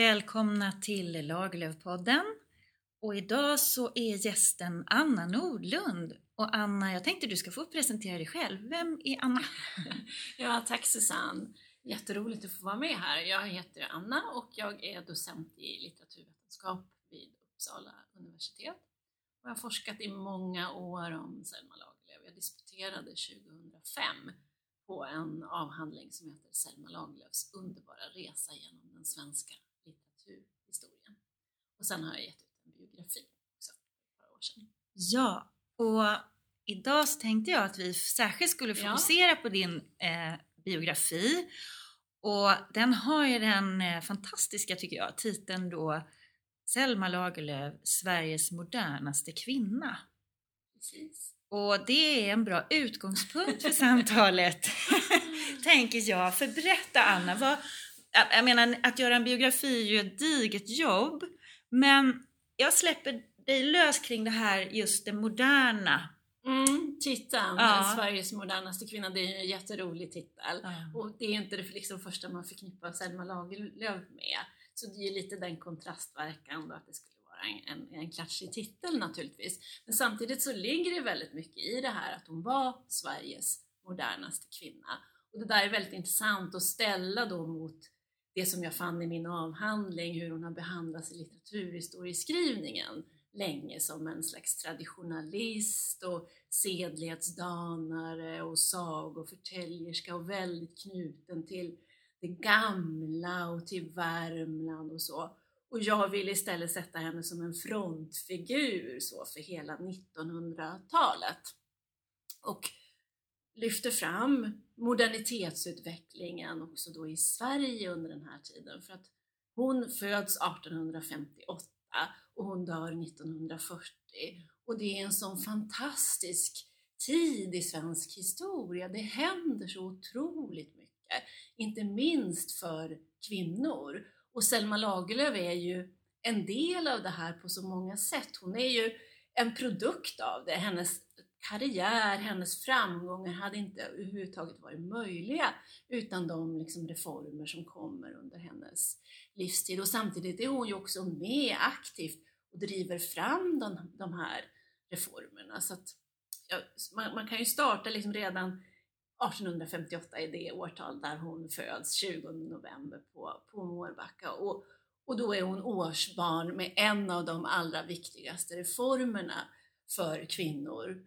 Välkomna till Lagerlöfpodden. Och idag så är gästen Anna Nordlund. Och Anna, jag tänkte du ska få presentera dig själv. Vem är Anna? ja, tack Susanne. Jätteroligt att få vara med här. Jag heter Anna och jag är docent i litteraturvetenskap vid Uppsala universitet. Och jag har forskat i många år om Selma Lagerlöf. Jag disputerade 2005 på en avhandling som heter Selma Lagerlöfs underbara resa genom den svenska. Och sen har jag gett ut en biografi också för ett par år sedan. Ja, och idag så tänkte jag att vi särskilt skulle fokusera ja. på din eh, biografi. Och den har ju den eh, fantastiska, tycker jag, titeln då Selma Lagerlöf, Sveriges modernaste kvinna. Precis. Och det är en bra utgångspunkt för samtalet, tänker jag. För berätta Anna, vad, jag menar att göra en biografi är ju ett diget jobb, men jag släpper dig lös kring det här just det moderna. Mm, titeln, ja. Sveriges modernaste kvinna, det är en jätterolig titel. Ja. Och det är inte det liksom första man förknippar Selma Lagerlöf med. Så det är ju lite den kontrastverkan då att det skulle vara en, en, en klatschig titel naturligtvis. Men samtidigt så ligger det väldigt mycket i det här att hon var Sveriges modernaste kvinna. Och det där är väldigt intressant att ställa då mot det som jag fann i min avhandling, hur hon har behandlats i litteraturhistorieskrivningen länge som en slags traditionalist och sedlighetsdanare och sagoförtäljerska och väldigt knuten till det gamla och till Värmland och så. Och jag vill istället sätta henne som en frontfigur så för hela 1900-talet. Och lyfter fram modernitetsutvecklingen också då i Sverige under den här tiden. För att hon föds 1858 och hon dör 1940. Och det är en sån fantastisk tid i svensk historia. Det händer så otroligt mycket, inte minst för kvinnor. Och Selma Lagerlöf är ju en del av det här på så många sätt. Hon är ju en produkt av det. Hennes karriär, hennes framgångar hade inte överhuvudtaget varit möjliga utan de liksom reformer som kommer under hennes livstid. Och samtidigt är hon ju också med aktivt och driver fram de, de här reformerna. Så att, ja, man, man, kan ju starta liksom redan 1858 i det årtal där hon föds, 20 november på, på Mårbacka. Och, och då är hon årsbarn med en av de allra viktigaste reformerna för kvinnor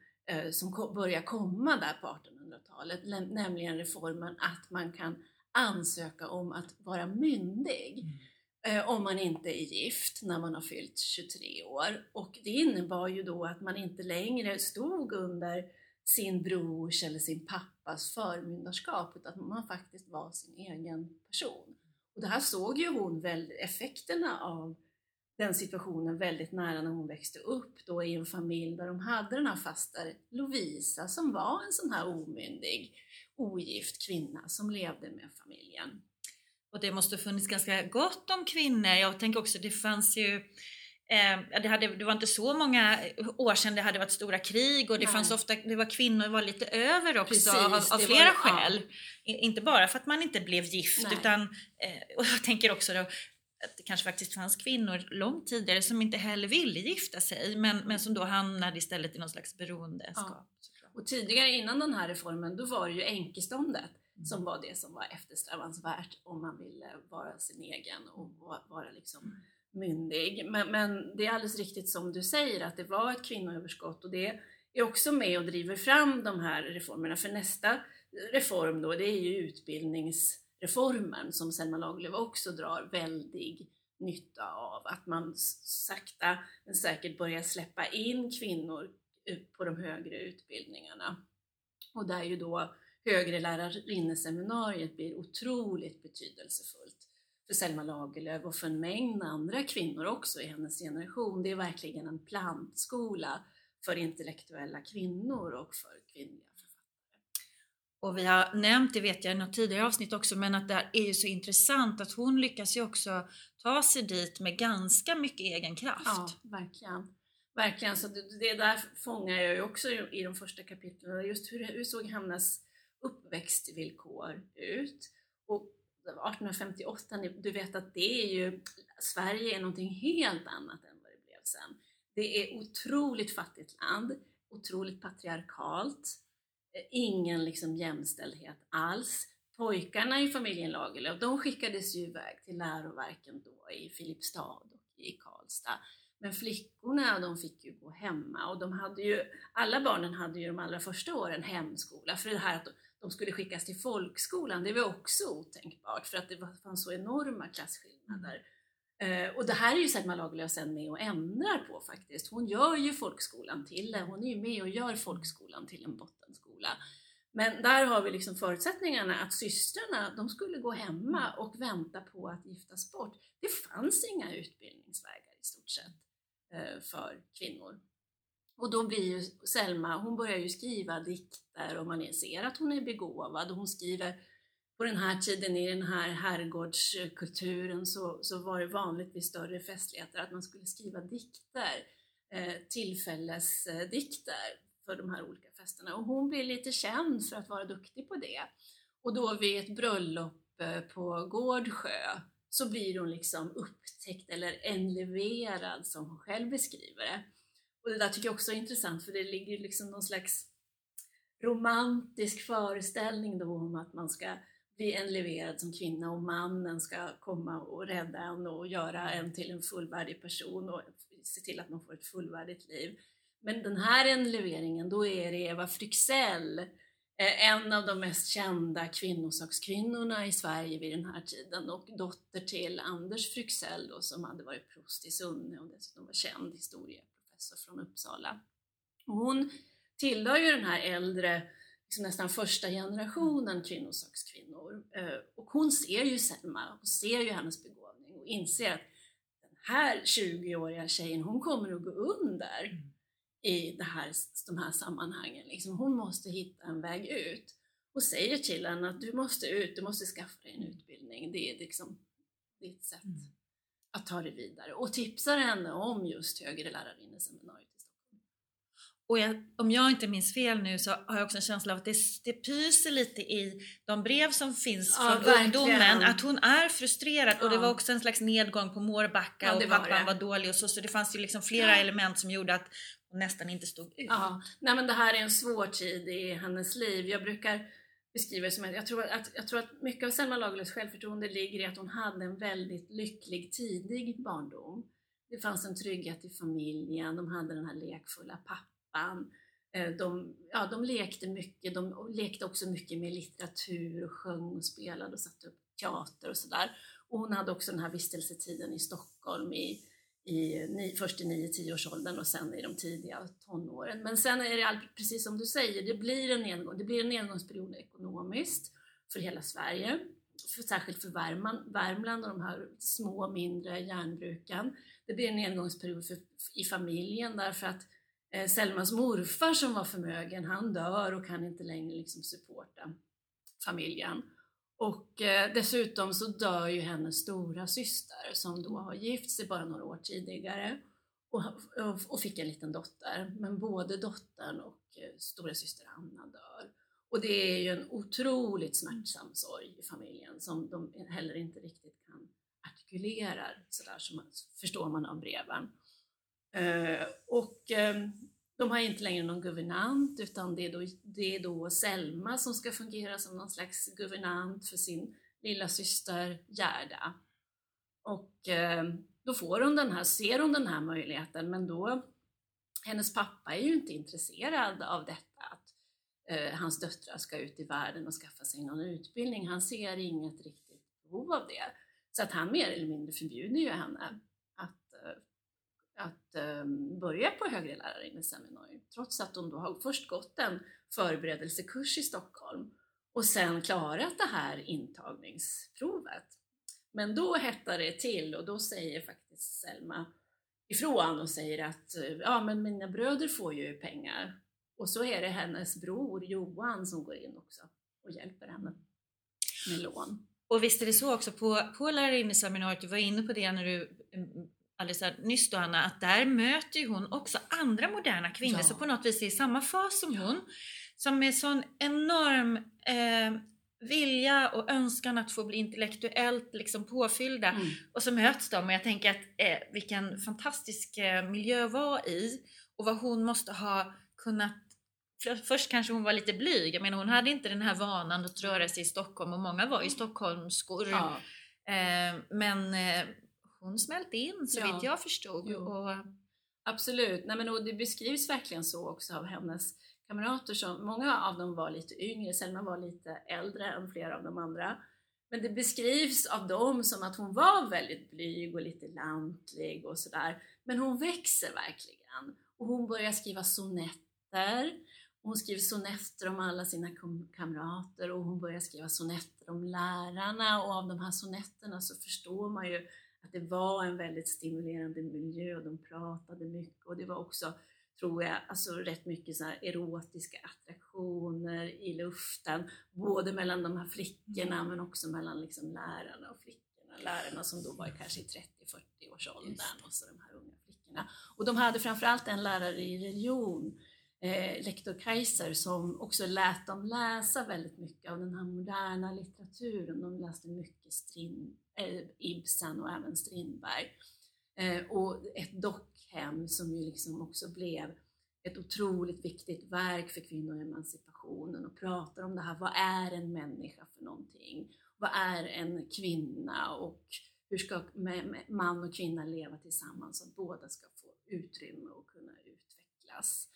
som börjar komma där på 1800-talet, nämligen reformen att man kan ansöka om att vara myndig. Mm eh, om man inte är gift när man har fyllt 23 år. Och det innebar ju då att man inte längre stod under sin brors eller sin pappas förmyndarskap utan man faktiskt var sin egen person. Och det här såg ju hon väl effekterna av den situationen väldigt nära när hon växte upp då i en familj där de hade den här faster Lovisa som var en sån här omyndig, ogift kvinna som levde med familjen. Och det måste funnits ganska gott om kvinnor. Jag tänker också det fanns ju eh, det, hade, det var inte så många år sedan det hade varit stora krig och det Nej. fanns ofta, det var kvinnor var lite över också Precis, av, av flera var, skäl. Ja. Inte bara för att man inte blev gift Nej. utan, eh, och jag tänker också då att det kanske faktiskt fanns kvinnor långt tidigare som inte heller ville gifta sig men, men som då hamnade istället i någon slags beroendeskap. Ja. Och tidigare innan den här reformen då var det ju enkeståndet som var det som var eftersträvansvärt om man ville vara sin egen och vara liksom myndig. Men, men, det är alldeles riktigt som du säger att det var ett kvinnoöverskott och det är också med och driver fram de här reformerna. För nästa reform då, det är ju reformen som Selma Lagerlöf också drar väldig nytta av. Att man sakta men säkert börjar släppa in kvinnor på de högre utbildningarna. Och där ju då högre lärarinneseminariet blir otroligt betydelsefullt för Selma Lagerlöf och för en mängd andra kvinnor också i hennes generation. Det är verkligen en plantskola för intellektuella kvinnor och för kvinnliga. Och vi har nämnt, det vet jag i något tidigare avsnitt också, men att det är ju så intressant att hon lyckas ju också ta sig dit med ganska mycket egen kraft. Ja, verkligen. Verkligen, så det, det där fångar jag ju också i de första kapitlen, just hur, hur såg hennes uppväxtvillkor ut. Och 1858, du vet att det är ju, Sverige är någonting helt annat än vad det blev sen. Det är otroligt fattigt land, otroligt patriarkalt, ingen liksom jämställdhet alls. Pojkarna i familjen Lagerlöf, de skickades ju iväg till läroverken då i Filipstad och i Karlstad. Men flickorna de fick ju gå hemma och de hade ju, alla barnen hade ju de allra första åren hemskola. För det här att de skulle skickas till folkskolan, det var också otänkbart för att det fanns så enorma klasskillnader. Mm. Uh, och det här är ju Selma Lagerlöf sen med och ändrar på faktiskt. Hon gör ju folkskolan till, hon är ju med och gör folkskolan till en bottenskola. Men där har vi liksom förutsättningarna att systrarna, de skulle gå hemma och vänta på att giftas bort. Det fanns inga utbildningsvägar i stort sett uh, för kvinnor. Och då blir ju Selma, hon börjar ju skriva dikter och man ser att hon är begåvad och hon skriver på den här tiden i den här herrgårdskulturen så, så var det vanligt vid större festligheter att man skulle skriva dikter, eh, tillfällesdikter för de här olika festerna. Och hon blir lite känd för att vara duktig på det. Och då vid ett bröllop eh, på Gårdsjö så blir hon liksom upptäckt eller enleverad som hon själv beskriver det. Och det där tycker jag också är intressant för det ligger liksom någon slags romantisk föreställning då om att man ska bli enleverad som kvinna och mannen ska komma och rädda en och göra en till en fullvärdig person och se till att man får ett fullvärdigt liv. Men den här enleveringen, då är det Eva Fryxell, eh, en av de mest kända kvinnosakskvinnorna i Sverige vid den här tiden och dotter till Anders Fryxell då, som hade varit prost i Sunne och dessutom var känd historieprofessor från Uppsala. Och hon tillhör ju den här äldre liksom nästan första generationen kvinnosakskvinnor. Eh, och hon ser ju Selma, hon ser ju hennes begåvning och inser att den här 20-åriga tjejen, hon kommer att gå under mm. i det här, de här sammanhangen. Liksom, hon måste hitta en väg ut och säger till henne att du måste ut, du måste skaffa dig en utbildning. Det är liksom ditt sätt mm. att ta dig vidare och tipsar henne om just högre lärarinneseminariet och jag, om jag inte minns fel nu så har jag också en känsla av att det, det pyser lite i de brev som finns ja, från verkligen. ungdomen, att hon är frustrerad ja. och det var också en slags nedgång på Mårbacka ja, och pappan var, var, dålig och så, så det fanns ju liksom flera element som gjorde att hon nästan inte stod ut. Ja, nej men det här är en svår tid i hennes liv. Jag brukar beskriva det som att jag tror att, jag tror att mycket av Selma Lagerlöfs självförtroende ligger i att hon hade en väldigt lycklig tidig barndom. Det fanns en trygghet i familjen, de hade den här lekfulla pappan pappan. Eh, de, ja, de lekte mycket, de lekte också mycket med litteratur och sjöng och spelade och satte upp teater och sådär. Och hon hade också den här vistelsetiden i Stockholm i, i, först i 9-10 och sen i de tidiga tonåren. Men sen är det precis som du säger, det blir en, nedgång, det blir en nedgångsperiod ekonomiskt för hela Sverige, för, särskilt för Värmland, Värmland och de här små mindre järnbruken. Det blir en nedgångsperiod för, i familjen därför att Eh, Selmas morfar som var förmögen, han dör och kan inte längre liksom supporta familjen. Och eh, dessutom så dör ju hennes stora syster som då har gift sig bara några år tidigare och, fick en liten dotter. Men både dottern och eh, stora syster Anna dör. Och det är ju en otroligt smärtsam sorg i familjen som de heller inte riktigt kan artikulera sådär som man, förstår man av breven. Eh, och ehm, de har inte längre någon guvernant utan det är, då, det är då Selma som ska fungera som någon slags guvernant för sin lilla syster Gerda. Och ehm, då får hon den här, ser hon den här möjligheten men då hennes pappa är ju inte intresserad av detta att eh, hans döttrar ska ut i världen och skaffa sig någon utbildning. Han ser inget riktigt behov av det. Så att han mer eller mindre förbjuder ju henne att um, börja på högre lärarinneseminarium trots att de då har först gått en förberedelsekurs i Stockholm och sen klarat det här intagningsprovet. Men då hettar det till och då säger faktiskt Selma ifrån och säger att ja, men mina bröder får ju pengar. Och så är det hennes bror Johan som går in också och hjälper henne med lån. Och visst är det så också på, på lärarinneseminariet, du var inne på det när du mm, alldeles nyss då Anna, att där möter ju hon också andra moderna kvinnor ja. som på något vis är i samma fas som ja. hon. Som med sån enorm eh, vilja och önskan att få bli intellektuellt liksom påfyllda. Mm. Och så möts de och jag tänker att eh, vilken fantastisk eh, miljö vara i och vad hon måste ha kunnat för- Först kanske hon var lite blyg, jag menar hon hade inte den här vanan att röra sig i Stockholm och många var ju stockholmskor. Ja. Eh, men eh, hon smälte in så Ja. vitt jag förstod. Och, Absolut, Nej, men, och det beskrivs verkligen så också av hennes kamrater. Som, många av dem var lite yngre, Selma var lite äldre än flera av de andra. Men det beskrivs av dem som att hon var väldigt blyg och lite lantlig och sådär. Men hon växer verkligen. Och hon börjar skriva sonetter. Hon skriver sonetter om alla sina kamrater och hon börjar skriva sonetter om lärarna och av de här sonetterna så förstår man ju att det var en väldigt stimulerande miljö och de pratade mycket och det var också, tror jag, alltså rätt mycket så erotiska attraktioner i luften, både mellan de här flickorna men också mellan liksom lärarna och flickorna. Lärarna som då var kanske i 30-40 års åldern och så de här unga flickorna. Och de hade framförallt en lärare i religion eh, lektor Kaiser som också lät dem läsa väldigt mycket av den här moderna litteraturen. De läste mycket Strin, eh, Eh, Ibsen och även Strindberg. Eh, och ett dockhem som ju liksom också blev ett otroligt viktigt verk för kvinnoemancipationen och pratar om det här, vad är en människa för någonting? Vad är en kvinna och hur ska man och kvinna leva tillsammans så att båda ska få utrymme och kunna utvecklas?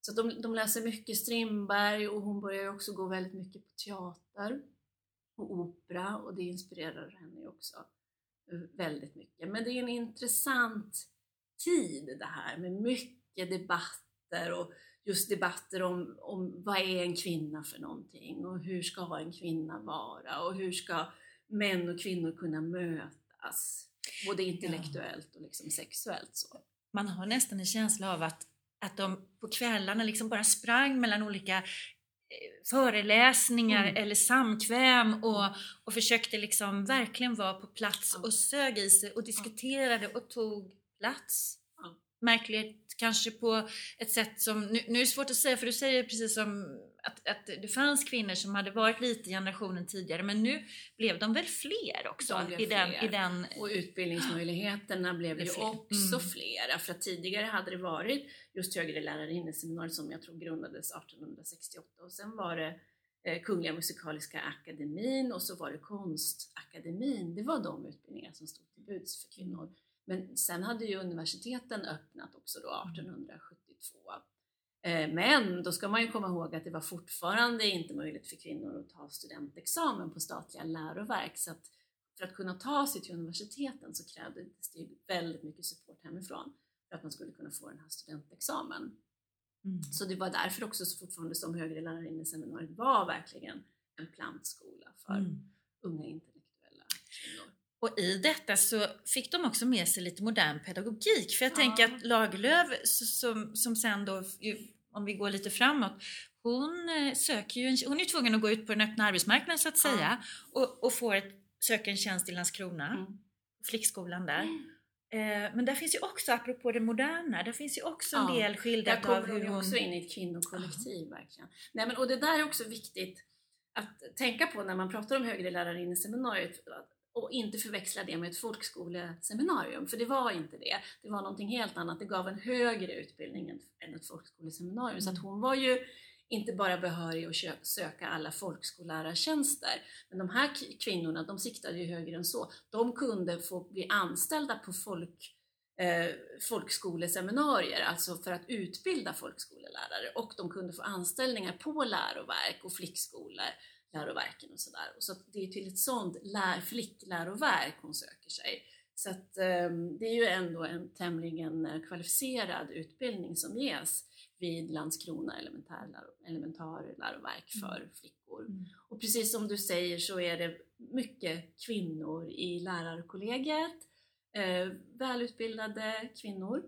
Så de, de läser mycket Strindberg och hon börjar också gå väldigt mycket på teater och opera och det inspirerar henne också eh, väldigt mycket. Men det är en intressant tid det här med mycket debatter och just debatter om, om vad är en kvinna för någonting och hur ska en kvinna vara och hur ska män och kvinnor kunna mötas både intellektuellt och liksom sexuellt. Så. man har nästan en känsla av att, att de på kvällarna liksom bara sprang mellan olika föreläsningar Mm. eller samkväm och, och försökte liksom verkligen vara på plats och sög i sig och diskuterade och tog plats. Märkligt kanske på ett sätt som, nu, nu är det svårt att säga för du säger precis som att, att det fanns kvinnor som hade varit lite generationen tidigare men nu blev de väl fler också De i den, fler. i den Och utbildningsmöjligheterna blev ju fler. också Mm. flera. För att tidigare hade det varit just högre lärarinneseminariet som jag tror grundades 1868 och sen var det eh, Kungliga Musikaliska Akademin och så var det Konstakademin. Det var de utbildningar som stod till buds för kvinnor. Men sen hade ju universiteten öppnat också då 1872. Eh, Men då ska man ju komma ihåg att det var fortfarande inte möjligt för kvinnor att ta studentexamen på statliga läroverk. Så att för att kunna ta sig till universiteten så krävdes det väldigt mycket support hemifrån för att man skulle kunna få den här studentexamen. Mm. Så det var därför också så fortfarande som högre lärarinneseminariet var verkligen en plantskola för Mm. unga intellektuella kvinnor. Och i detta så fick de också med sig lite modern pedagogik. För jag Ja. tänker att Lagerlöf, som, som sen då, om vi går lite framåt, hon eh, söker ju en, hon är tvungen att gå ut på den öppna arbetsmarknaden så att Ja. säga och, och får ett, söker en tjänst i Landskrona, Mm. flickskolan där. Eh, men där finns ju också, apropå det moderna, där finns ju också en Ja, del Där skildrat kommer av hur ju hon... också in i ett kvinnokollektiv verkligen. Nej, men, och det där är också viktigt att tänka på när man pratar om högre lärarinneseminariet och inte förväxla det med ett folkskoleseminarium, för det var inte det. Det var någonting helt annat. Det gav en högre utbildning än- ett folkskoleseminarium. Så att hon var ju inte bara behörig att söka alla folkskollärartjänster, men de här kvinnorna, de siktade ju högre än så. De kunde få bli anställda på folk, eh, folkskoleseminarier, alltså för att utbilda folkskolelärare och de kunde få anställningar på läroverk och flickskolor, läroverken och sådär. Och så det är till ett sånt lär, flickläroverk hon söker sig. Så att eh, det är ju ändå en tämligen eh, kvalificerad utbildning som ges vid Landskrona elementärläro- elementarläroverk för flickor. Mm. Och precis som du säger så är det mycket kvinnor i lärarkollegiet, eh, välutbildade kvinnor.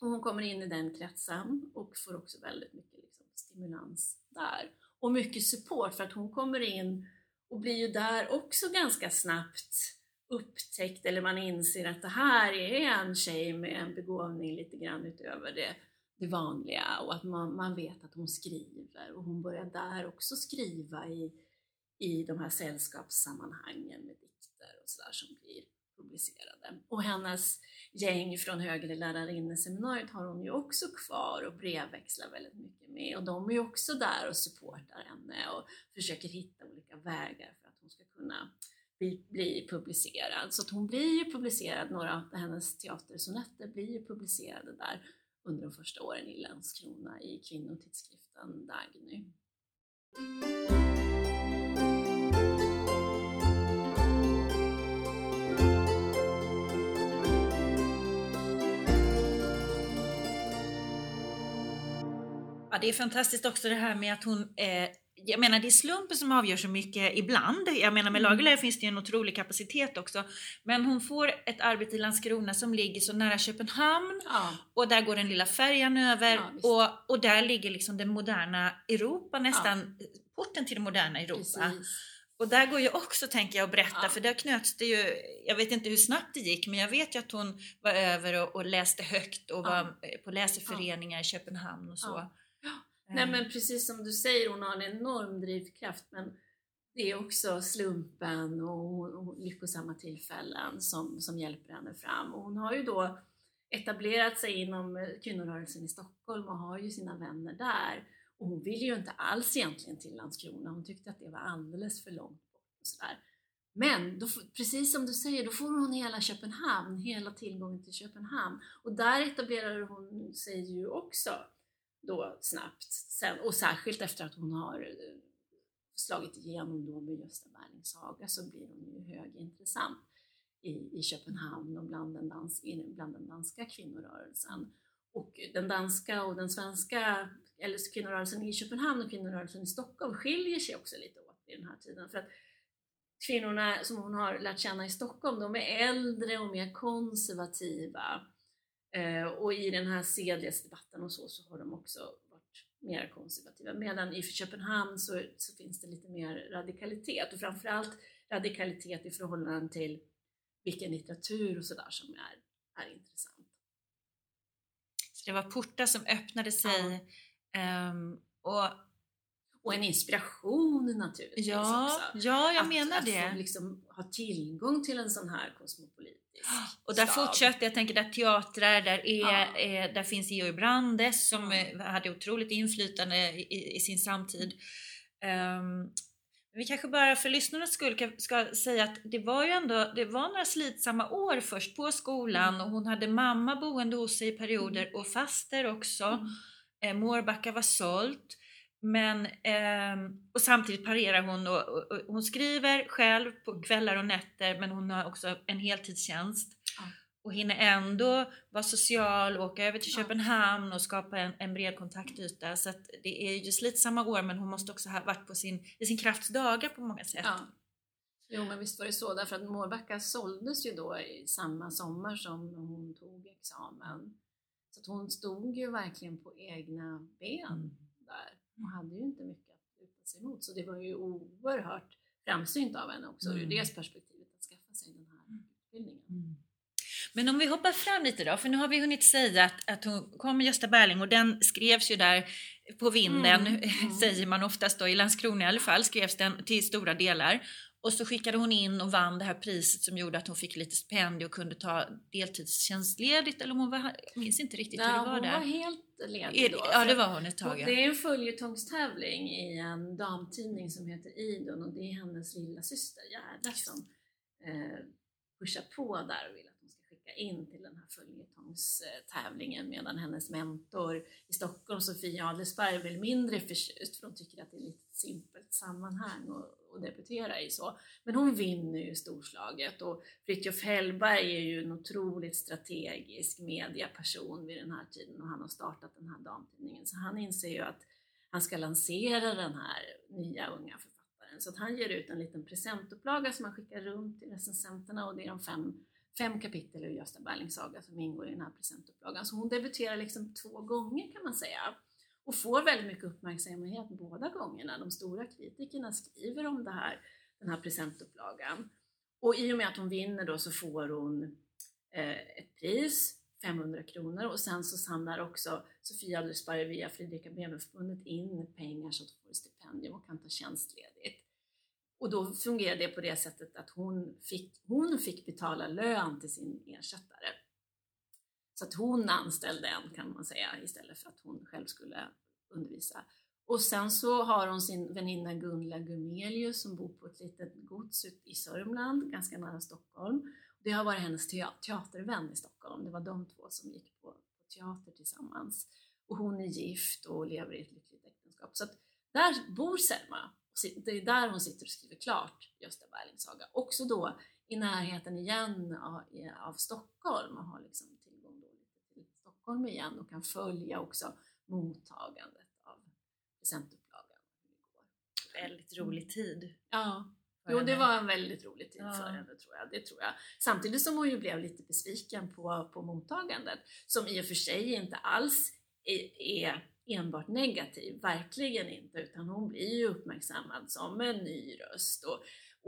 Och hon kommer in i den kretsen och får också väldigt mycket liksom, stimulans där. Och mycket support för att hon kommer in och blir ju där också ganska snabbt upptäckt eller man inser att det här är en tjej med en begåvning lite grann utöver det, det vanliga och att man, man vet att hon skriver och hon börjar där också skriva i, i de här sällskapssammanhangen med dikter och sådär som blir publicerade. Och hennes gäng från högre lärarinneseminariet har hon ju också kvar och brevväxlar väldigt mycket med och de är ju också där och supportar henne och försöker hitta olika vägar för att hon ska kunna bli, bli publicerad. Så att hon blir ju publicerad, några av hennes teatersonetter blir ju publicerade där under de första åren i Landskrona i kvinnotidskriften Dagny. Ja, det är fantastiskt också det här med att hon eh, jag menar det är slumpen som avgör så mycket ibland. Jag menar med mm. Lagerlöf finns det ju en otrolig kapacitet också. Men hon får ett arbete i Landskrona som ligger så nära Köpenhamn ja. och där går den lilla färjan över ja, och, och där ligger liksom det moderna Europa nästan, ja. porten till det moderna Europa. Precis. Och där går ju också, tänker jag, att berätta, ja. för där knöts det ju, jag vet inte hur snabbt det gick, men jag vet ju att hon var över och, och läste högt och var på läseföreningar i Köpenhamn och så. Nej men precis som du säger, hon har en enorm drivkraft men det är också slumpen och, och lyckosamma tillfällen som, som hjälper henne fram. Och hon har ju då etablerat sig inom kvinnorörelsen i Stockholm och har ju sina vänner där. Och hon vill ju inte alls egentligen till Landskrona, hon tyckte att det var alldeles för långt bort. Och sådär. Men då, precis som du säger, då får hon hela Köpenhamn, hela tillgången till Köpenhamn. Och där etablerar hon sig ju också då snabbt. Sen, och särskilt efter att hon har eh, slagit igenom då med Gösta Berlings saga så blir hon ju högintressant i, i Köpenhamn och bland den, dans, bland den danska kvinnorörelsen. Och den danska och den svenska, eller kvinnorörelsen i Köpenhamn och kvinnorörelsen i Stockholm skiljer sig också lite åt i den här tiden. För att kvinnorna som hon har lärt känna i Stockholm, de är äldre och mer konservativa och i den här sedlighetsdebatten och så, så har de också varit mer konservativa. Medan i Köpenhamn så, så finns det lite mer radikalitet och framförallt radikalitet i förhållande till vilken litteratur och sådär som är, är intressant. Så det var portar som öppnade sig ja. um, och och en inspiration naturligtvis ja, också. Ja, jag att, menar det. Att få liksom ha tillgång till en sån här kosmopolit och där stad. fortsätter, jag tänker där teatrar, där, är, ja. eh, där finns Georg Brandes som mm. hade otroligt inflytande i, i sin samtid. Um, vi kanske bara för lyssnarnas skull ska säga att det var ju ändå det var några slitsamma år först på skolan mm. och hon hade mamma boende hos sig i perioder mm. och faster också. Mm. Eh, Mårbacka var sålt. Men, eh, och samtidigt parerar hon och, och, och, hon skriver själv på kvällar och nätter men hon har också en heltidstjänst. Ja. Och hinner ändå vara social, åka över till. Köpenhamn och skapa en, en bred kontaktyta. Så det är ju slitsamma år men hon måste också ha varit på sin, i sin krafts dagar på många sätt. Ja. Jo men visst var det så, därför att Mårbacka såldes ju då i samma sommar som hon tog examen. Så hon stod ju verkligen på egna ben mm. där och hade ju inte mycket att luta sig mot. Så det var ju oerhört framsynt av henne också mm. ur det perspektivet att skaffa sig den här mm. utbildningen. Mm. Men om vi hoppar fram lite då, för nu har vi hunnit säga att, att hon kom med Gösta Berling och den skrevs ju där på vinden, mm. mm. säger man oftast då, i Landskrona i alla fall, skrevs den till stora delar. Och så skickade hon in och vann det här priset som gjorde att hon fick lite stipendium och kunde ta deltidstjänstledigt. Eller om hon var, jag minns inte riktigt ja, hur det var hon där. var helt ledig då. Ja, det var hon ett tag. Ja. Det är en följetongstävling i en damtidning som heter Idun och det är hennes lilla syster Gerda som eh, pushar på där och vill att hon ska skicka in till den här följetongstävlingen medan hennes mentor i Stockholm, Sofia Adelsberg, är väl mindre förtjust för hon tycker att det är lite simpelt sammanhang och, och debutera i så. Men hon vinner ju storslaget och Fritiof Hellberg är ju en otroligt strategisk mediaperson vid den här tiden och han har startat den här damtidningen så han inser ju att han ska lansera den här nya unga författaren. Så att han ger ut en liten presentupplaga som han skickar runt till recensenterna och det är de fem, fem kapitel ur Gösta Berlings saga som ingår i den här presentupplagan. Så hon debuterar liksom två gånger kan man säga och får väldigt mycket uppmärksamhet båda gångerna. De stora kritikerna skriver om det här, den här presentupplagan. Och i och med att hon vinner då så får hon eh, ett pris, 500 kronor och sen så samlar också Sofia Adelsberg via Fredrika Bremer-förbundet in pengar så att hon får ett stipendium och kan ta tjänstledigt. Och då fungerade det på det sättet att hon fick, hon fick betala lön till sin ersättare. Så att hon anställde en kan man säga istället för att hon själv skulle undervisa. Och sen så har hon sin väninna Gunla Gumelius som bor på ett litet gods i Sörmland, ganska nära Stockholm. Det har varit hennes teatervän i Stockholm. Det var de två som gick på, teater tillsammans. Och hon är gift och lever i ett lyckligt äktenskap. Så att där bor Selma. Det är där hon sitter och skriver klart Gösta Berlings saga. Också då i närheten igen av, av Stockholm och har liksom Stockholm igen och kan följa också mottagandet av presentupplagan. Väldigt rolig tid. Ja, Jo, det var en väldigt rolig tid ja. för henne tror jag. Det tror jag. Samtidigt som hon ju blev lite besviken på, på mottagandet, som i och för sig inte alls är, är enbart negativ, verkligen inte, utan hon blir ju uppmärksammad som en ny röst. Och,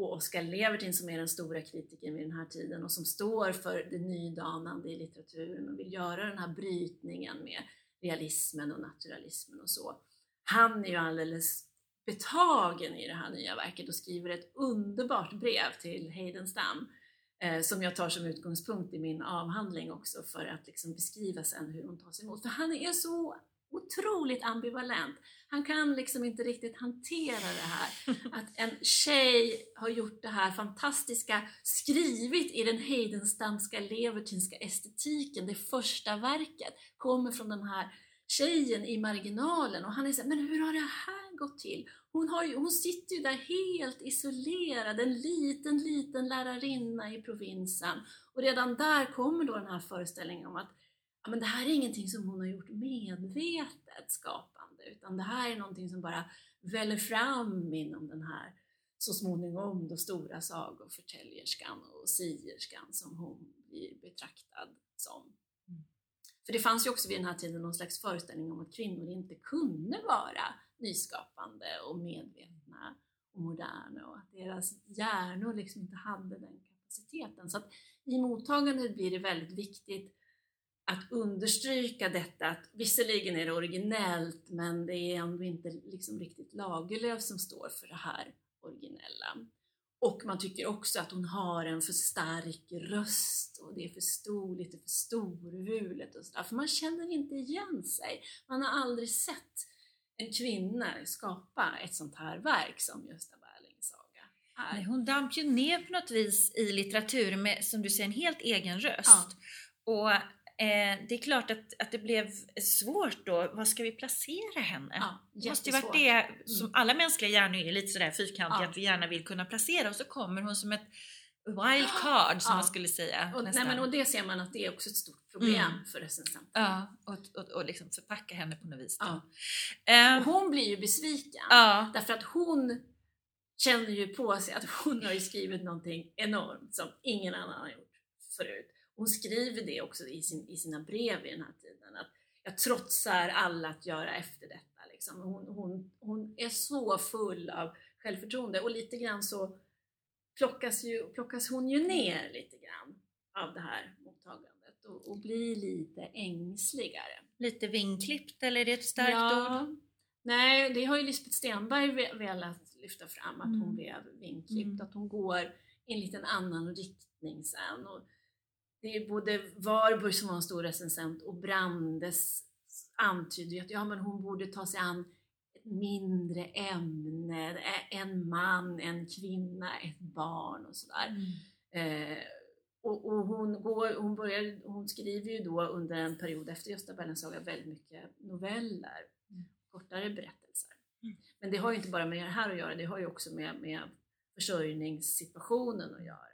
och Oskar Levertin som är den stora kritiken vid den här tiden och som står för det nydanande i litteraturen och vill göra den här brytningen med realismen och naturalismen och så. Han är ju alldeles betagen i det här nya verket och skriver ett underbart brev till Heidenstam eh, som jag tar som utgångspunkt i min avhandling också för att liksom beskriva sen hur hon tas emot. För han är så otroligt ambivalent. Han kan liksom inte riktigt hantera det här. Att en tjej har gjort det här fantastiska, skrivit i den Heidenstamska levertinska estetiken, det första verket, kommer från den här tjejen i marginalen och han är såhär, men hur har det här gått till? Hon, har ju, hon sitter ju där helt isolerad, en liten, liten lärarinna i provinsen. Och redan där kommer då den här föreställningen om att ja, men det här är ingenting som hon har gjort medvetet skapande, utan det här är någonting som bara väller fram inom den här så småningom då stora sagoförtäljerskan och sierskan som hon blir betraktad som. Mm. För det fanns ju också vid den här tiden någon slags föreställning om att kvinnor inte kunde vara nyskapande och medvetna och moderna och att deras hjärnor liksom inte hade den kapaciteten. Så att i mottagandet blir det väldigt viktigt att understryka detta att visserligen är det originellt men det är ändå inte liksom riktigt Lagerlöf som står för det här originella. Och man tycker också att hon har en för stark röst och det är för stor, lite för storvulet och sådär. För man känner inte igen sig. Man har aldrig sett en kvinna skapa ett sånt här verk som Gösta Berlings saga är. Nej, hon damp ju ner på något vis i litteraturen med, som du säger, en helt egen röst. Ja. Och eh, det är klart att, att det blev svårt då. Var ska vi placera henne? Ja, det måste ju varit det som mm. alla mänskliga hjärnor är, lite sådär fyrkantiga, ja. att vi gärna vill kunna placera och så kommer hon som ett wild card som ja. man skulle säga. Och, nej, men, och det ser man att det är också ett stort problem mm. för recensenterna. Ja, och, och, och liksom förpacka henne på något vis. Ja. Um, hon blir ju besviken ja. därför att hon känner ju på sig att hon har skrivit någonting enormt som ingen annan har gjort förut. Hon skriver det också i, sin, i sina brev i den här tiden att jag trotsar alla att göra efter detta. Liksom. Hon, hon, hon är så full av självförtroende och lite grann så plockas, ju, plockas hon ju ner lite grann av det här mottagandet och, och blir lite ängsligare. Lite vingklippt eller är det ett starkt ja, ord? Nej, det har ju Lisbeth Stenberg velat lyfta fram, att mm. hon blev vingklippt, mm. att hon går i en liten annan riktning sen. Och det är både Warburg som var en stor recensent och Brandes antyder att ja, men hon borde ta sig an mindre ämne, en man, en kvinna, ett barn och sådär. Mm. Eh, och, och, hon, går, hon, börjar, hon skriver ju då under en period efter Gösta Berlings saga väldigt mycket noveller, mm. kortare berättelser. Mm. Men det har ju inte bara med det här att göra, det har ju också med, med försörjningssituationen att göra.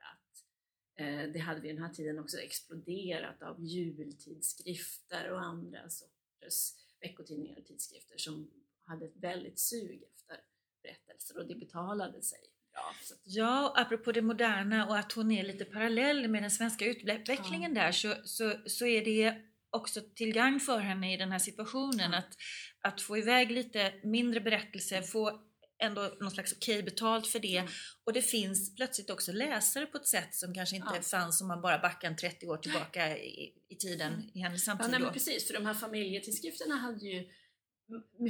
Eh, det hade vid den här tiden också exploderat av jultidskrifter och andra sorters veckotidningar och tidskrifter som hade ett väldigt sug efter berättelser och det betalade sig bra. Ja, apropå det moderna och att hon är lite parallell med den svenska utvecklingen ja. där så, så, så är det också till gagn för henne i den här situationen att, att få iväg lite mindre berättelser, få ändå någon slags okej betalt för det. Mm. Och det finns plötsligt också läsare på ett sätt som kanske inte ja. fanns om man bara backar 30 år tillbaka i, i tiden mm. i hennes samtid. Ja, nej, precis, för de här familjetidskrifterna hade ju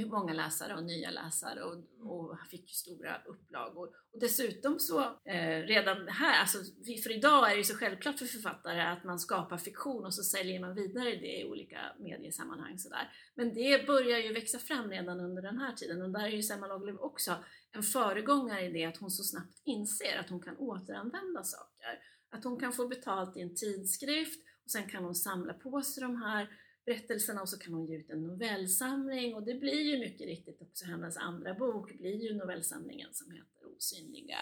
många läsare och nya läsare och, och han fick stora upplagor. Och dessutom så eh, redan här, alltså, för idag är det ju så självklart för författare att man skapar fiktion och så säljer man vidare det i olika mediesammanhang. Sådär. Men det börjar ju växa fram redan under den här tiden och där är ju Selma Lagerlöf också en föregångare i det att hon så snabbt inser att hon kan återanvända saker. Att hon kan få betalt i en tidskrift och sen kan hon samla på sig de här berättelserna och så kan hon ge ut en novellsamling och det blir ju mycket riktigt också hennes andra bok blir ju novellsamlingen som heter Osynliga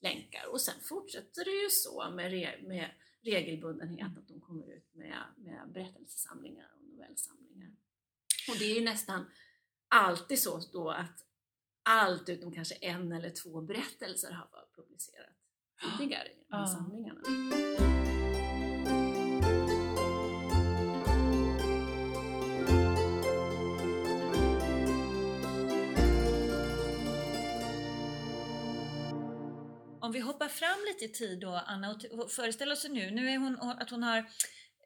länkar och sen fortsätter det ju så med, re, med regelbundenhet att hon kommer ut med, med berättelsesamlingar och novellsamlingar. Och det är ju nästan alltid så då att allt utom kanske en eller två berättelser har publicerat tidigare i de här samlingarna. Om vi hoppar fram lite i tid då, Anna, och föreställer oss nu, nu är hon att hon har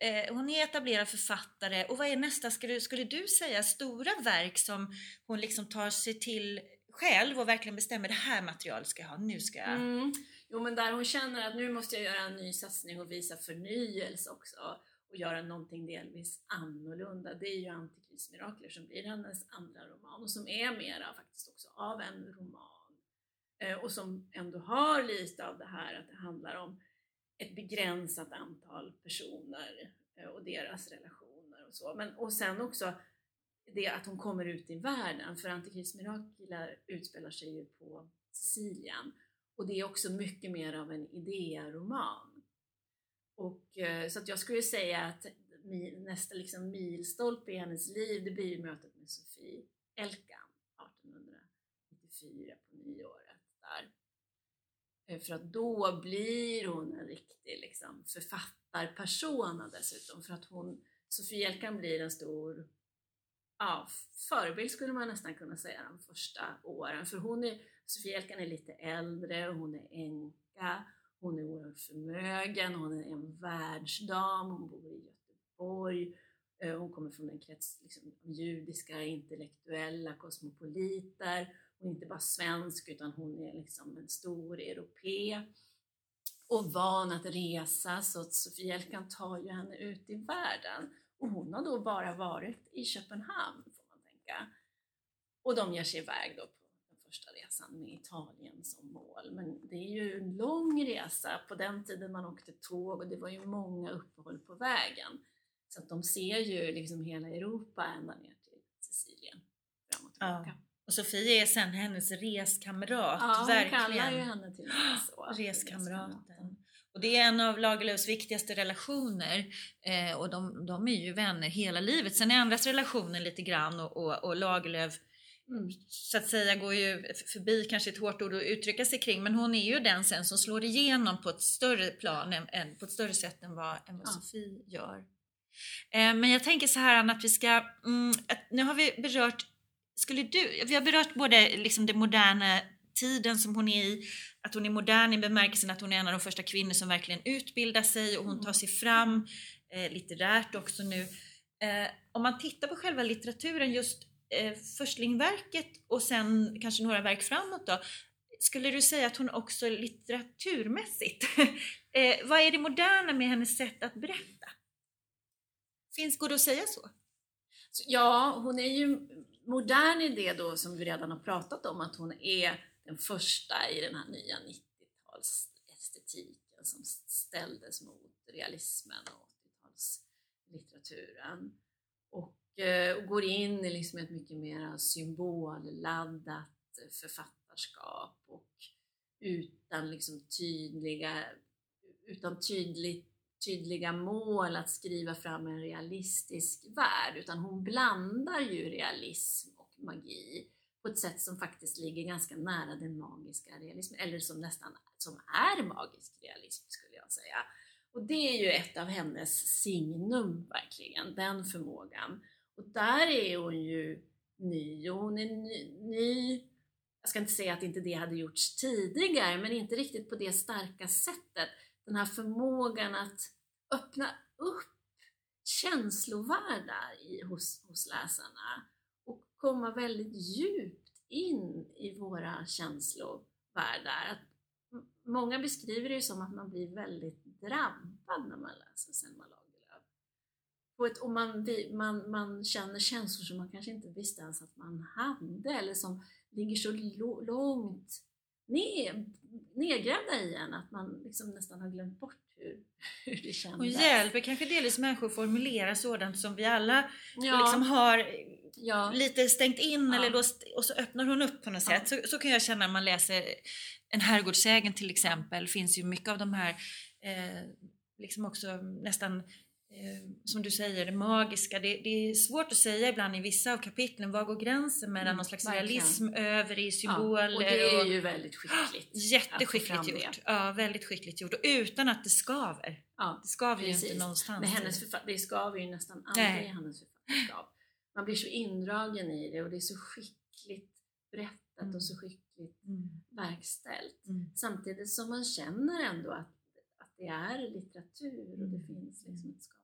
eh, hon är etablerad författare och vad är nästa, skulle, skulle du säga, stora verk som hon liksom tar sig till själv och verkligen bestämmer det här materialet ska jag ha, nu ska jag... Mm. Jo men där hon känner att nu måste jag göra en ny satsning och visa förnyelse också och göra någonting delvis annorlunda. Det är ju Antikrismirakler som blir hennes andra roman och som är mera faktiskt också av en roman Eh, och som ändå har lite av det här att det handlar om ett begränsat antal personer eh, och deras relationer och så. Men, och sen också det att hon kommer ut i världen, för Antikrismirakler utspelar sig ju på Sicilien och det är också mycket mer av en idéroman. Och, eh, så att jag skulle säga att nästa liksom milstolpe i hennes liv, det blir mötet med Sofie Elkan 1894 på nyåret där. Eh, Eh, för att då blir hon en riktig liksom, författarpersona dessutom. För att hon, Sofie Elkan blir en stor ja, förebild skulle man nästan kunna säga de första åren. För hon är, Sofie Elkan är lite äldre, hon är änka, hon är oerhört förmögen, hon är en världsdam, hon bor i Göteborg, eh, hon kommer från en krets liksom, judiska intellektuella kosmopoliter hon är inte bara svensk utan hon är liksom en stor europé och van att resa så att Sofie Elkan tar ju henne ut i världen. Och hon har då bara varit i Köpenhamn får man tänka. Och de ger sig iväg då på den första resan med Italien som mål. Men det är ju en lång resa. På den tiden man åkte tåg och det var ju många uppehåll på vägen. Så att de ser ju liksom hela Europa ända ner till Sicilien fram och tillbaka. Ja. Och Sofie är sen hennes reskamrat. Ja, hon verkligen. kallar ju henne till så. Reskamraten. Och det är en av Lagerlöfs viktigaste relationer eh, och de, de, är ju vänner hela livet. Sen är andras relationer lite grann och, och, och Lagerlöf mm, så att säga går ju förbi kanske ett hårt ord att uttrycka sig kring men hon är ju den sen som slår igenom på ett större plan, än, än på ett större sätt än vad, än vad ja. Sofie gör. Eh, men jag tänker så här Anna att vi ska, mm, att nu har vi berört skulle du, vi har berört både liksom den moderna tiden som hon är i, att hon är modern i bemärkelsen att hon är en av de första kvinnor som verkligen utbildar sig och hon tar sig fram eh, litterärt också nu. Eh, om man tittar på själva litteraturen, just eh, Förstlingverket och sen kanske några verk framåt då, skulle du säga att hon också litteraturmässigt, eh, vad är det moderna med hennes sätt att berätta? Finns, går det att säga så? Ja, hon är ju modern idé då som vi redan har pratat om, att hon är den första i den här nya 90-talsestetiken som ställdes mot realismen och 80-talslitteraturen. Och, eh, och går in i liksom ett mycket mer symbolladdat författarskap och utan liksom tydliga, utan tydligt tydliga mål att skriva fram en realistisk värld, utan hon blandar ju realism och magi på ett sätt som faktiskt ligger ganska nära den magiska realismen, eller som nästan som är magisk realism skulle jag säga. Och det är ju ett av hennes signum verkligen, den förmågan. Och där är hon ju ny, och hon är ny, ny jag ska inte säga att inte det hade gjorts tidigare, men inte riktigt på det starka sättet den här förmågan att öppna upp känslovärldar i, hos, hos läsarna och komma väldigt djupt in i våra känslovärldar. Att många beskriver det som att man blir väldigt drabbad när man läser Selma Lagerlöf. Och, ett, och man, man, man känner känslor som man kanske inte visste ens att man hade eller som ligger så långt ner, nedgrävda i en att man liksom nästan har glömt bort hur, hur det kändes. Och hjälper kanske delvis människor formulera sådant som vi alla ja. liksom har ja. lite stängt in ja. eller då, och så öppnar hon upp på något sätt. Så, så kan jag känna när man läser En herrgårdssägen till exempel, finns ju mycket av de här eh, liksom också nästan som du säger, det magiska. Det, det, är svårt att säga ibland i vissa av kapitlen, var går gränsen mellan mm, någon slags verkligen. realism över i symboler? Ja, och det är ju väldigt skickligt. Jätteskickligt gjort. Ja, väldigt skickligt gjort och utan att det skaver. Ja, det skaver precis. ju inte någonstans. Men hennes det skaver ju nästan aldrig i hennes författarskap. Man blir så indragen i det och det är så skickligt berättat mm. och så skickligt mm. verkställt. Mm. Samtidigt som man känner ändå att det är litteratur och det mm. finns liksom ett skapande.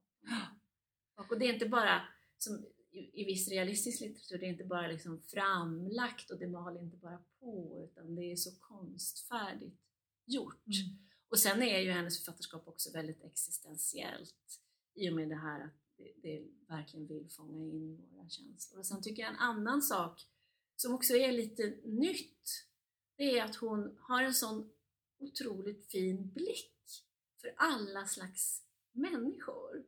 Och det är inte bara, som i viss realistisk litteratur, det är inte bara liksom framlagt och det mal inte bara på utan det är så konstfärdigt gjort. Mm. Och sen är ju hennes författarskap också väldigt existentiellt i och med det här att det, det verkligen vill fånga in våra känslor. Och sen tycker jag en annan sak som också är lite nytt, det är att hon har en sån otroligt fin blick för alla slags människor.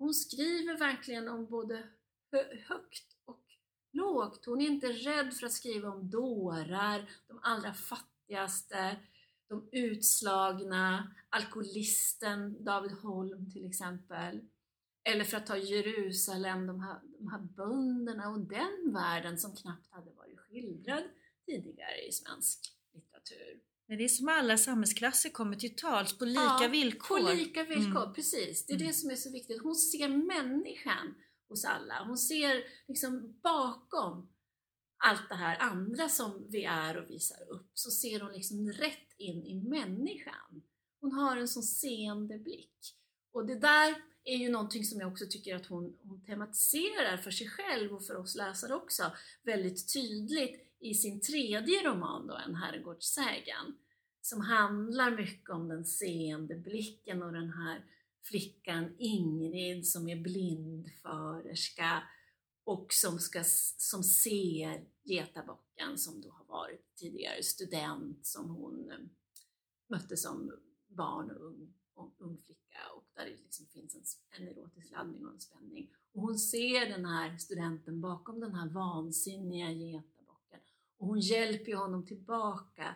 Hon skriver verkligen om både högt och lågt. Hon är inte rädd för att skriva om dårar, de allra fattigaste, de utslagna, alkoholisten David Holm till exempel. Eller för att ta Jerusalem, de här, de här bönderna och den världen som knappt hade varit skildrad tidigare i svensk litteratur. Men det är som alla samhällsklasser kommer till tals på lika ja, villkor. på lika villkor, mm. precis. Det är mm. det som är så viktigt. Hon ser människan hos alla. Hon ser liksom bakom allt det här andra som vi är och visar upp, så ser hon liksom rätt in i människan. Hon har en sån seende blick. Och det där är ju någonting som jag också tycker att hon, hon tematiserar för sig själv och för oss läsare också väldigt tydligt i sin tredje roman då, En herrgårdssägen, som handlar mycket om den seende blicken och den här flickan Ingrid som är blindförerska och som, ska, som ser Getabocken som då har varit tidigare student som hon eh, mötte som barn och ung, och ung flicka och där det liksom finns en, en erotisk laddning och en spänning. Och hon ser den här studenten bakom den här vansinniga Getabocken och hon hjälper honom tillbaka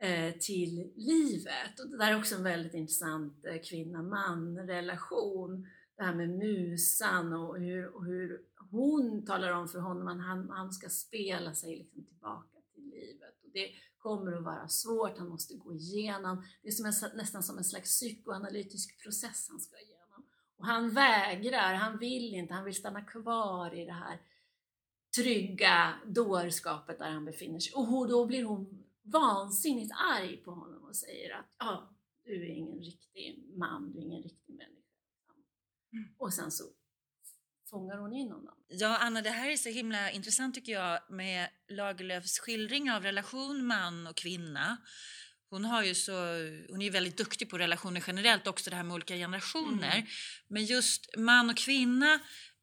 eh, till livet. Och det där är också en väldigt intressant eh, kvinna-man-relation. Det här med musan och hur, och hur hon talar om för honom att han, han ska spela sig liksom tillbaka till livet. Och det kommer att vara svårt, han måste gå igenom, det är som en, nästan som en slags psykoanalytisk process han ska igenom. Och han vägrar, han vill inte, han vill stanna kvar i det här trygga dårskapet där han befinner sig. Och då blir hon vansinnigt arg på honom och säger att ja, du är ingen riktig man, du är ingen riktig människa. Mm. Och sen så fångar hon in honom. Ja, Anna, det här är så himla intressant tycker jag med Lagerlöfs skildring av relation man och kvinna. Hon, har ju så, hon är väldigt duktig på relationer generellt, också det här med olika generationer. Mm. Men just man och kvinna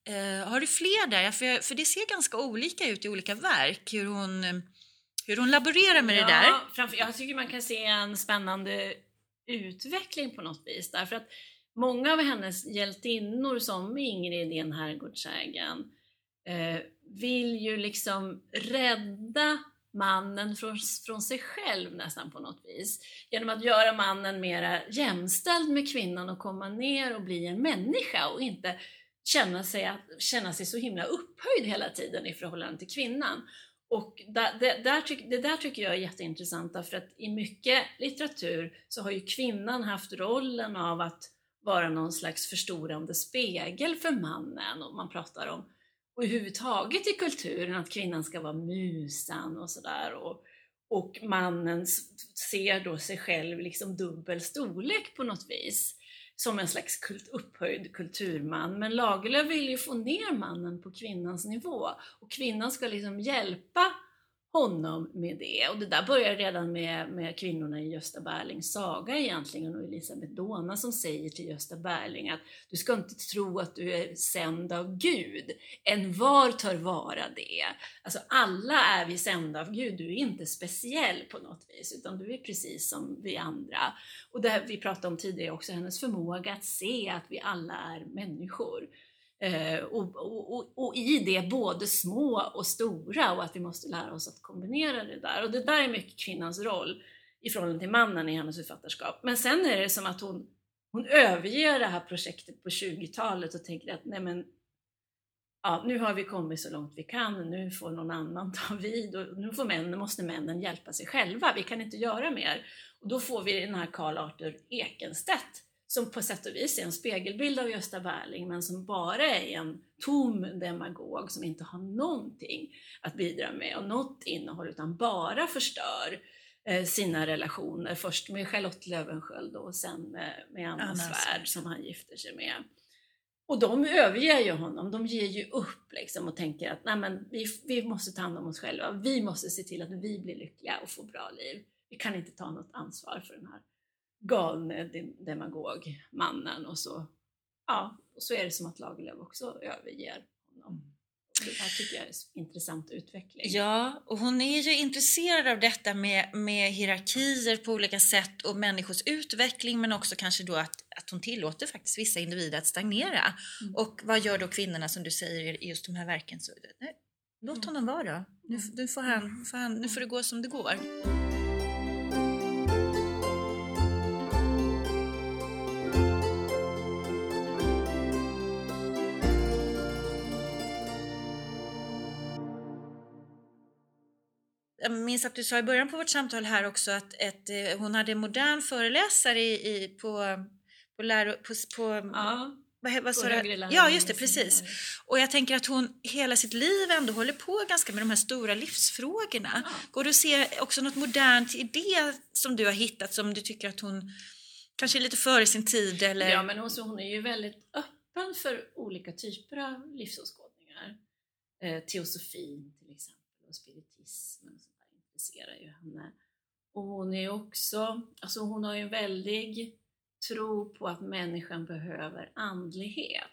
Eh, har du fler där? För, för det ser ganska olika ut i olika verk, hur hon, hur hon laborerar med ja, det där. Framför, jag tycker man kan se en spännande utveckling på något vis, därför att många av hennes hjältinnor, som Ingrid i En herrgårdsägen, eh, vill ju liksom rädda mannen från, från sig själv nästan på något vis. Genom att göra mannen mera jämställd med kvinnan och komma ner och bli en människa och inte känna sig, att, känna sig så himla upphöjd hela tiden i förhållande till kvinnan. Och där, det, där det där tycker jag är jätteintressant därför att i mycket litteratur så har ju kvinnan haft rollen av att vara någon slags förstorande spegel för mannen och man pratar om och överhuvudtaget i kulturen att kvinnan ska vara musan och sådär och, och mannen ser då sig själv liksom dubbel storlek på något vis som en slags kult, upphöjd kulturman. Men Lagerlöf vill ju få ner mannen på kvinnans nivå och kvinnan ska liksom hjälpa honom med det. Och det där börjar redan med, med kvinnorna i Gösta Berlings saga egentligen och Elisabeth Dona som säger till Gösta Berling att du ska inte tro att du är sänd av Gud. En var tar vara det. Alltså alla är vi sända av Gud, du är inte speciell på något vis utan du är precis som vi andra. Och det här vi pratade om tidigare också, hennes förmåga att se att vi alla är människor. Eh, och, och, och, i det både små och stora och att vi måste lära oss att kombinera det där. Och det där är mycket kvinnans roll i förhållande till mannen i hennes författarskap. Men sen är det som att hon, hon överger det här projektet på 20-talet och tänker att nej men, ja, nu har vi kommit så långt vi kan, nu får någon annan ta vid och nu får männen, måste männen hjälpa sig själva, vi kan inte göra mer. Och då får vi den här Karl Arthur Ekenstedt som på sätt och vis är en spegelbild av Gösta Berling men som bara är en tom demagog som inte har någonting att bidra med och något innehåll utan bara förstör eh, sina relationer. Först med Charlotte Löwensköld och sen med, med Anna, Anna Svärd som han gifter sig med. Och de överger ju honom, de ger ju upp liksom och tänker att Nej, men vi, vi måste ta hand om oss själva, vi måste se till att vi blir lyckliga och får bra liv. Vi kan inte ta något ansvar för den här galne demagog, mannen och så, ja, och så är det som att Lagerlöf också överger honom. Det här tycker jag är en intressant utveckling. Ja, och hon är ju intresserad av detta med, med hierarkier på olika sätt och människors utveckling men också kanske då att, att hon tillåter faktiskt vissa individer att stagnera. Mm. Och vad gör då kvinnorna som du säger i just de här verken? Så, nej, låt mm. honom vara. Nu, nu, får han, får han, nu får det gå som det går. Jag minns att du sa i början på vårt samtal här också att ett, eh, hon hade en modern föreläsare i, i, på, på, läro, på, på ja. Vad, vad sa Ja, just det, precis. Och jag tänker att hon hela sitt liv ändå håller på ganska med de här stora livsfrågorna. Ja. Går det att se också något modernt i det som du har hittat som du tycker att hon kanske är lite före sin tid? Eller? Ja, men hon, hon är ju väldigt öppen för olika typer av livsåskådningar. Eh, teosofin till exempel och spiritismen intresserar ju henne. Och hon är också, alltså hon har ju en väldig tro på att människan behöver andlighet.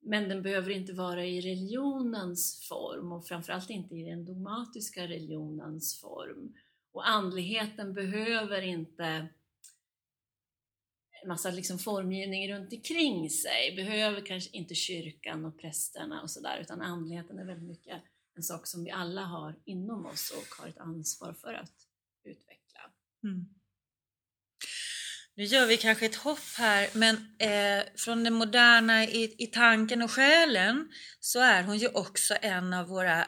Men den behöver inte vara i religionens form och framförallt inte i den dogmatiska religionens form. Och andligheten behöver inte en massa liksom formgivning runt omkring sig, behöver kanske inte kyrkan och prästerna och sådär, utan andligheten är väldigt mycket en sak som vi alla har inom oss och har ett ansvar för att utveckla. Mm. Nu gör vi kanske ett hopp här, men eh, från det moderna i, i tanken och själen så är hon ju också en av våra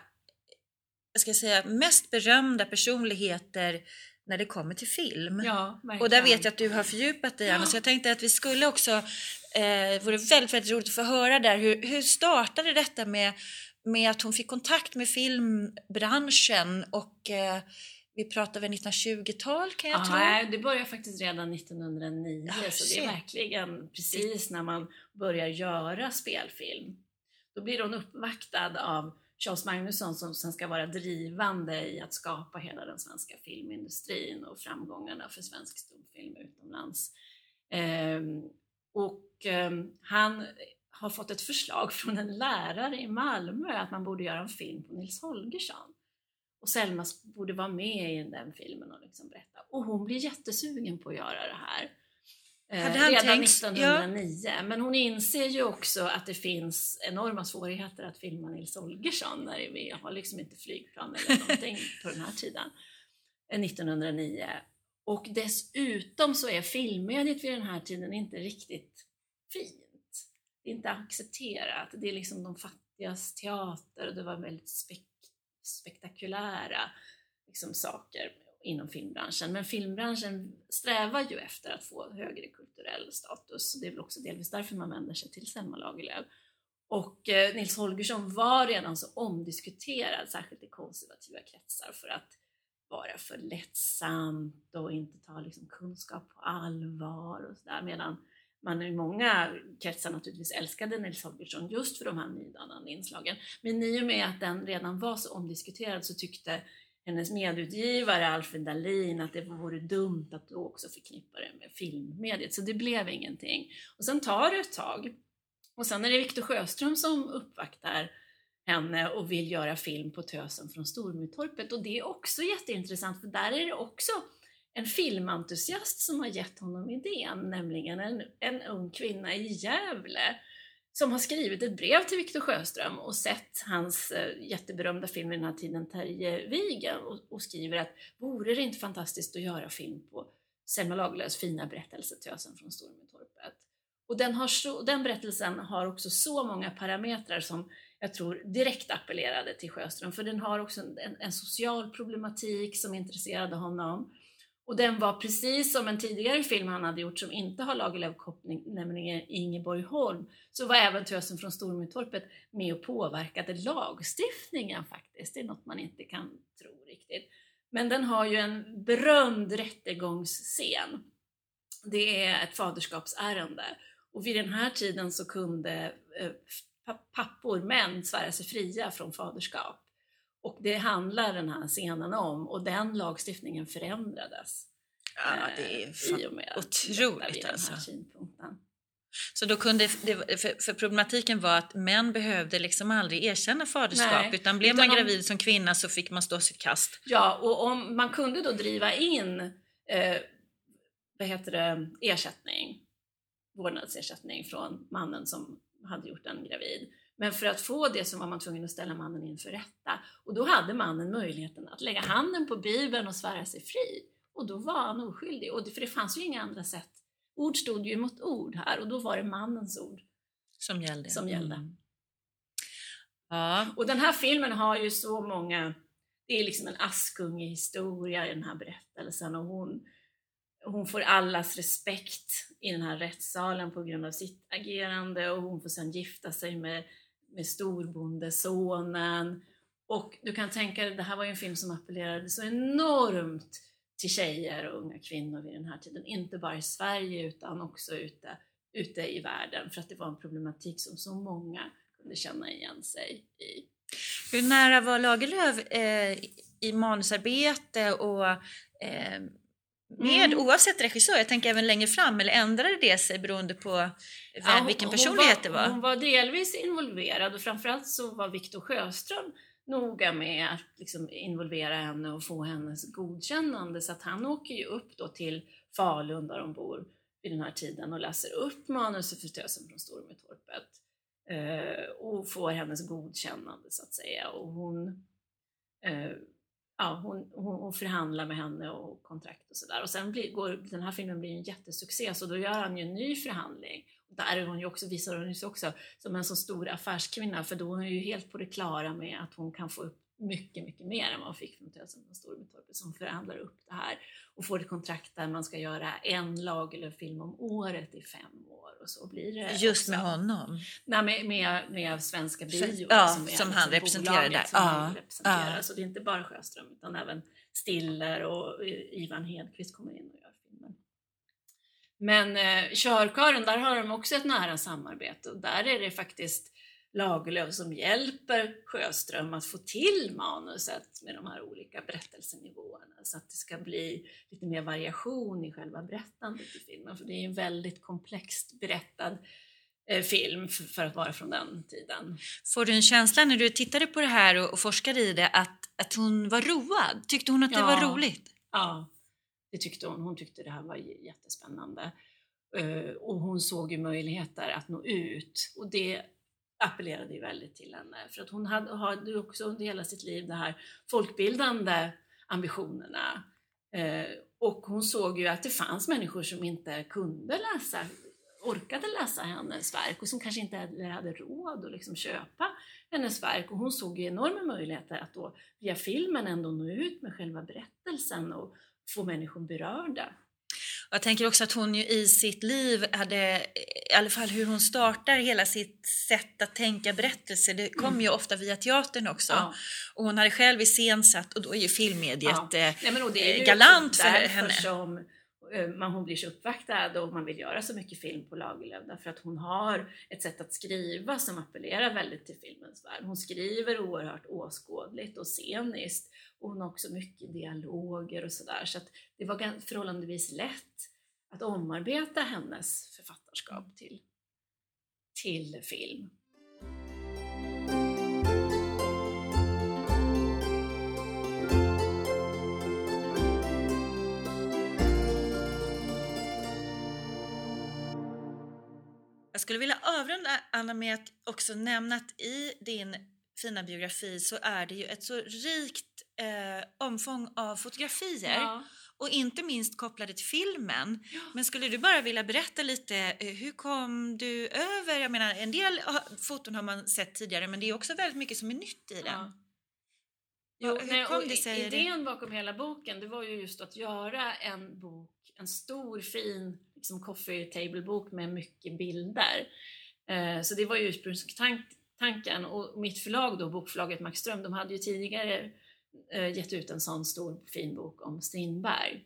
jag ska säga, mest berömda personligheter när det kommer till film. Ja, och där vet jag att du har fördjupat dig Anna, ja. så jag tänkte att vi skulle också, eh, vore väldigt, väldigt roligt att få höra där, hur, hur startade detta med med att hon fick kontakt med filmbranschen och eh, vi pratar väl 1920-tal kan jag Aha, tro? Nej, det började faktiskt redan 1909 oh, så det är verkligen precis när man börjar göra spelfilm. Då blir hon uppvaktad av Charles Magnusson som sen ska vara drivande i att skapa hela den svenska filmindustrin och framgångarna för svensk stumfilm utomlands. Ehm, och ehm, han har fått ett förslag från en lärare i Malmö att man borde göra en film på Nils Holgersson. Och Selma borde vara med i den filmen och liksom berätta. Och hon blir jättesugen på att göra det här. Eh, redan tänkt, 1909. Ja. Men hon inser ju också att det finns enorma svårigheter att filma Nils Holgersson när vi har liksom inte flygplan eller någonting på den här tiden. 1909. Eh, och dessutom så är filmmediet vid den här tiden inte riktigt fint det är inte accepterat. Det är liksom de fattigas teater och det var väldigt spek spektakulära liksom, saker inom filmbranschen. Men filmbranschen strävar ju efter att få högre kulturell status. Det är väl också delvis därför man vänder sig till Selma Lagerlöf. Och eh, Nils Holgersson var redan så omdiskuterad, särskilt i konservativa kretsar, för att vara för lättsamt och inte ta liksom, kunskap på allvar och sådär. Medan man i många kretsar naturligtvis älskade Nils Holgersson just för de här nydanande inslagen. Men i och med att den redan var så omdiskuterad så tyckte hennes medutgivare Alfred Dahlin att det vore dumt att då också förknippa det med filmmediet, så det blev ingenting. Och sen tar det ett tag. Och sen är det Viktor Sjöström som uppvaktar henne och vill göra film på Tösen från Stormytorpet och det är också jätteintressant för där är det också en filmentusiast som har gett honom idén, nämligen en, en ung kvinna i Gävle som har skrivit ett brev till Victor Sjöström och sett hans eh, jätteberömda film i den här tiden, Terjevigen, och, och skriver att vore det inte fantastiskt att göra film på Selma Lagerlöfs fina berättelse Tösen från Stormtorpet. Och den, har så, den berättelsen har också så många parametrar som jag tror direkt appellerade till Sjöström, för den har också en, en social problematik som intresserade honom. Och den var precis som en tidigare film han hade gjort som inte har Lagerlöf-koppling, nämligen Ingeborg Holm, så var även Tösen från Stormytorpet med och påverkade lagstiftningen faktiskt. Det är något man inte kan tro riktigt. Men den har ju en berömd rättegångsscen. Det är ett faderskapsärende och vid den här tiden så kunde eh, pappor, män, svära sig fria från faderskap. Och det handlar den här scenen om och den lagstiftningen förändrades. Ja, det är eh, i och med otroligt alltså. Så då kunde, för, för, problematiken var att män behövde liksom aldrig erkänna faderskap Nej, utan blev utan man gravid om, som kvinna så fick man stå sitt kast. Ja, och om man kunde då driva in eh, vad heter det, ersättning, vårdnadsersättning från mannen som hade gjort en gravid. Men för att få det så var man tvungen att ställa mannen inför rätta. Och då hade mannen möjligheten att lägga handen på Bibeln och svära sig fri. Och då var han oskyldig. Och det, för det fanns ju inga andra sätt. Ord stod ju mot ord här och då var det mannens ord som gällde. Som gällde. Mm. Ja. Och den här filmen har ju så många, det är liksom en Askunge-historia i den här berättelsen och hon, hon får allas respekt i den här rättssalen på grund av sitt agerande och hon får sedan gifta sig med med storbondesonen. Och du kan tänka dig, det här var ju en film som appellerade så enormt till tjejer och unga kvinnor vid den här tiden. Inte bara i Sverige utan också ute, ute i världen för att det var en problematik som så många kunde känna igen sig i. Hur nära var Lagerlöf eh, i manusarbete och eh, med mm. oavsett regissör, jag tänker även längre fram, eller ändrade det sig beroende på ja, vilken personlighet var, det var? Hon var delvis involverad och framförallt så var Viktor Sjöström noga med att liksom involvera henne och få hennes godkännande så att han åker ju upp då till Falun där de bor vid den här tiden och läser upp manuset för Tösen från Stormytorpet eh, och får hennes godkännande så att säga och hon eh, ja, hon, hon, hon, förhandlar med henne och kontrakt och sådär. Och sen blir, går den här filmen blir en jättesuccé så då gör han ju en ny förhandling. Och där är hon ju också, visar hon sig också som en så stor affärskvinna för då är hon ju helt på det klara med att hon kan få upp mycket, mycket mer än vad hon fick från Tösen från Storbytorpet som förhandlar upp det här och får ett kontrakt där man ska göra en lag eller film om året i fem år och så blir det. Just också. med honom? Nej, med, med, med Svenska Bio ja, som, är som han liksom representerar där. Som ja, han representerar. Ja. Så det är inte bara Sjöström utan även Stiller och Ivan Hedqvist kommer in och gör filmen. Men eh, Körkören, där har de också ett nära samarbete och där är det faktiskt Lagerlöf som hjälper Sjöström att få till manuset med de här olika berättelsenivåerna så att det ska bli lite mer variation i själva berättandet i filmen. För det är en väldigt komplext berättad eh, film för att vara från den tiden. Får du en känsla när du tittade på det här och forskade i det att, att hon var road? Tyckte hon att det ja, var roligt? Ja, det tyckte hon. Hon tyckte det här var jättespännande. Eh, och hon såg ju möjligheter att nå ut och det appellerade ju väldigt till henne. För att hon hade, hade också under hela sitt liv de här folkbildande ambitionerna. Eh, och hon såg ju att det fanns människor som inte kunde läsa, orkade läsa hennes verk och som kanske inte hade råd att liksom köpa hennes verk. Och hon såg ju enorma möjligheter att då via filmen ändå nå ut med själva berättelsen och få människor berörda. Jag tänker också att hon ju i sitt liv hade, i alla fall hur hon startar hela sitt sätt att tänka berättelse, det kommer mm. ju ofta via teatern också. Ja. Och hon hade själv iscensatt och då är ju filmmediet ja. Nej, är ju galant för henne. Som Eh, men hon blir så uppvaktad och man vill göra så mycket film på Lagerlöf därför att hon har ett sätt att skriva som appellerar väldigt till filmens värld. Hon skriver oerhört åskådligt och sceniskt och hon har också mycket dialoger och sådär så att det var förhållandevis lätt att omarbeta hennes författarskap till, till film. Skulle vilja avrunda Anna med att också nämna att i din fina biografi så är det ju ett så rikt eh, omfång av fotografier ja. och inte minst kopplade till filmen. Ja. Men skulle du bara vilja berätta lite, eh, hur kom du över, jag menar en del foton har man sett tidigare men det är också väldigt mycket som är nytt i den. Ja. Jo, hur kom det sig? Idén bakom hela boken det var ju just att göra en bok, en stor fin liksom coffee table-bok med mycket bilder. Eh, så det var ju ursprungstanken och mitt förlag då, bokförlaget Max Ström, de hade ju tidigare eh, gett ut en sån stor fin bok om Strindberg.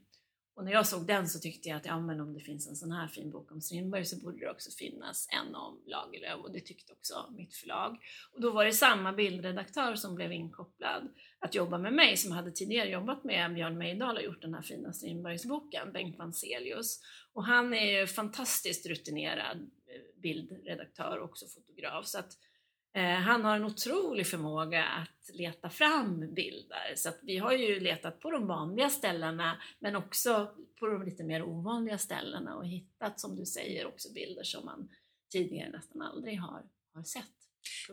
Och när jag såg den så tyckte jag att ja, men om det finns en sån här fin bok om Strindberg så borde det också finnas en om Lagerlöf och det tyckte också mitt förlag. Och då var det samma bildredaktör som blev inkopplad att jobba med mig som hade tidigare jobbat med Björn Mejdal och gjort den här fina Strindbergsboken, Bengt Vanselius. Och han är ju fantastiskt rutinerad eh, bildredaktör och också fotograf så att Eh, han har en otrolig förmåga att leta fram bilder. Så att vi har ju letat på de vanliga ställena men också på de lite mer ovanliga ställena och hittat, som du säger, också bilder som man tidigare nästan aldrig har, har sett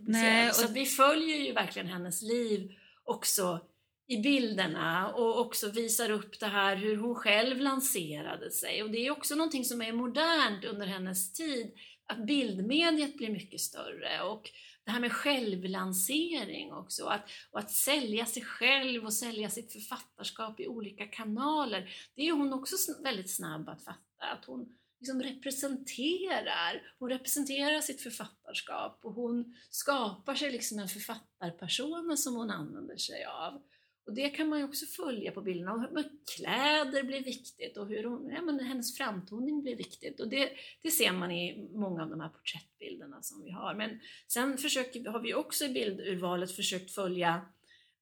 Nej, och... Så vi följer ju verkligen hennes liv också i bilderna och också visar upp det här hur hon själv lanserade sig. Och det är också någonting som är modernt under hennes tid, att bildmediet blir mycket större och det här med självlansering också, att, och att sälja sig själv och sälja sitt författarskap i olika kanaler. Det är hon också väldigt snabb att fatta, att hon liksom representerar, hon representerar sitt författarskap och hon skapar sig liksom en författarpersona som hon använder sig av. Och det kan man ju också följa på bilderna. Och kläder blir viktigt och hur hon, ja, men hennes framtoning blir viktigt. Och det, det ser man i många av de här porträttbilderna som vi har. Men sen försöker, har vi också i bildurvalet försökt följa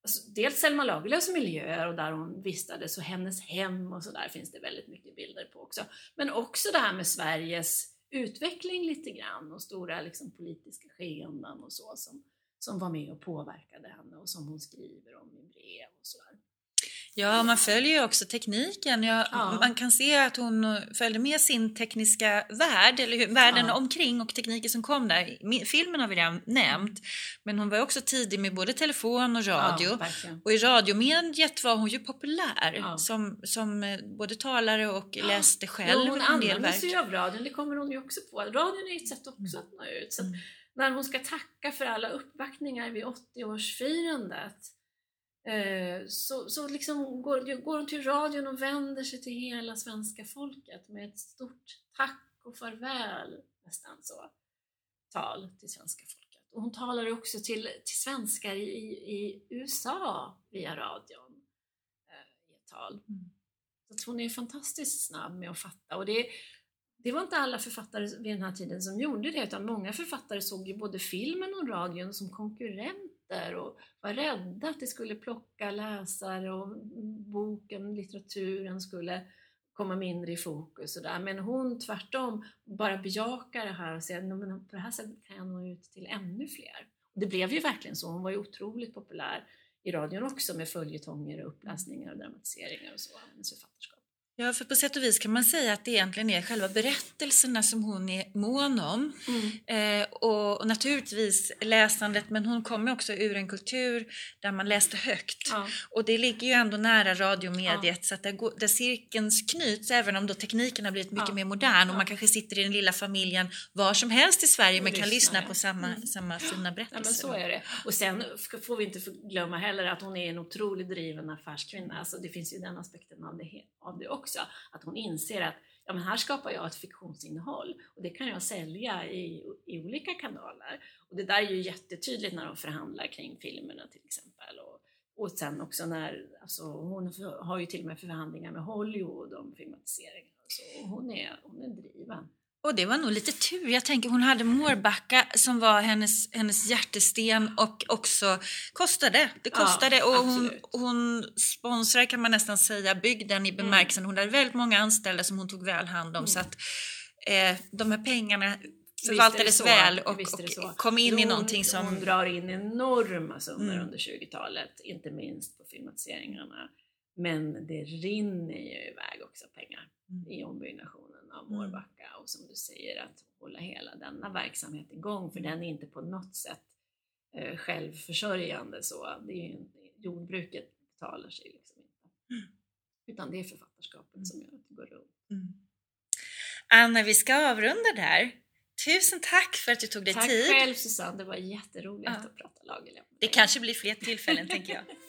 alltså, dels Selma Lagerlöfs miljöer och där hon vistades och hennes hem och så där finns det väldigt mycket bilder på också. Men också det här med Sveriges utveckling lite grann och stora liksom, politiska skeenden och så som, som var med och påverkade henne och som hon skriver om i brev och sådär. Ja, man följer ju också tekniken. Ja, ja. Man kan se att hon följde med sin tekniska värld, eller hur, världen ja. omkring och tekniken som kom där. Filmen har vi redan nämnt, men hon var också tidig med både telefon och radio. och i radiomediet var hon ju populär som, som eh, både talare och läste själv ja, hon använde sig av radion, det kommer hon ju också på. Radion är ett sätt också att nå ut. Så mm när hon ska tacka för alla uppvaktningar vid 80-årsfirandet eh, så, så liksom går, går hon till radion och vänder sig till hela svenska folket med ett stort tack och farväl, nästan så, tal till svenska folket. Och hon talar också till, till svenskar i, i USA via radion eh, i ett tal. Mm. Så hon är fantastiskt snabb med att fatta och det, det var inte alla författare vid den här tiden som gjorde det, utan många författare såg ju både filmen och radion som konkurrenter och var rädda att det skulle plocka läsare och boken, litteraturen skulle komma mindre i fokus och där. Men hon tvärtom bara bejakar det här och säger att på det här sättet kan jag nå ut till ännu fler. Och det blev ju verkligen så. Hon var ju otroligt populär i radion också med följetonger och uppläsningar och dramatiseringar och så, hennes författarskap. Ja, för på sätt och vis kan man säga att det egentligen är själva berättelserna som hon är mån om. Mm. Eh, och, och, naturligtvis läsandet, men hon kommer också ur en kultur där man läste högt. Ja. Och det ligger ju ändå nära radiomediet ja. så att där, går, där cirkeln knyts, även om då tekniken har blivit mycket ja. mer modern och man kanske sitter i den lilla familjen var som helst i Sverige men kan lyssna på samma, mm. samma fina berättelser. Men så är det. Och sen får vi inte glömma heller att hon är en otroligt driven affärskvinna. Alltså det finns ju den aspekten av det, av det också. Att hon inser att ja, men här skapar jag ett fiktionsinnehåll och det kan jag sälja i, i olika kanaler. Och det där är ju jättetydligt när de förhandlar kring filmerna till exempel och, och sen också när, alltså hon har ju till och med förhandlingar med Hollywood om filmatiseringen. Så hon är, hon är driven. Och det var nog lite tur. Jag tänker hon hade Mårbacka som var hennes, hennes hjärtesten och också kostade. Det kostade ja, och hon, hon sponsrar kan man nästan säga bygden i mm. bemärkelsen. Hon hade väldigt många anställda som hon tog väl hand om mm. så att eh, de här pengarna förvaltades väl och, och kom in hon, i någonting som... Hon drar in enorma summor mm. under 20-talet, inte minst på filmatiseringarna. Men det rinner ju iväg också pengar mm. i ombyggnationen av mm. Mårbacka och som du säger att hålla hela denna verksamhet igång för den är inte på något sätt eh, självförsörjande så. Det är ju, jordbruket betalar sig liksom inte. Mm. Utan det är författarskapet mm. som gör att det går runt. Mm. Anna, vi ska avrunda där. Tusen tack för att du tog dig tack tid. Tack själv Susanne, det var jätteroligt ja. att prata lagerlämning. Det kanske blir fler tillfällen tänker jag.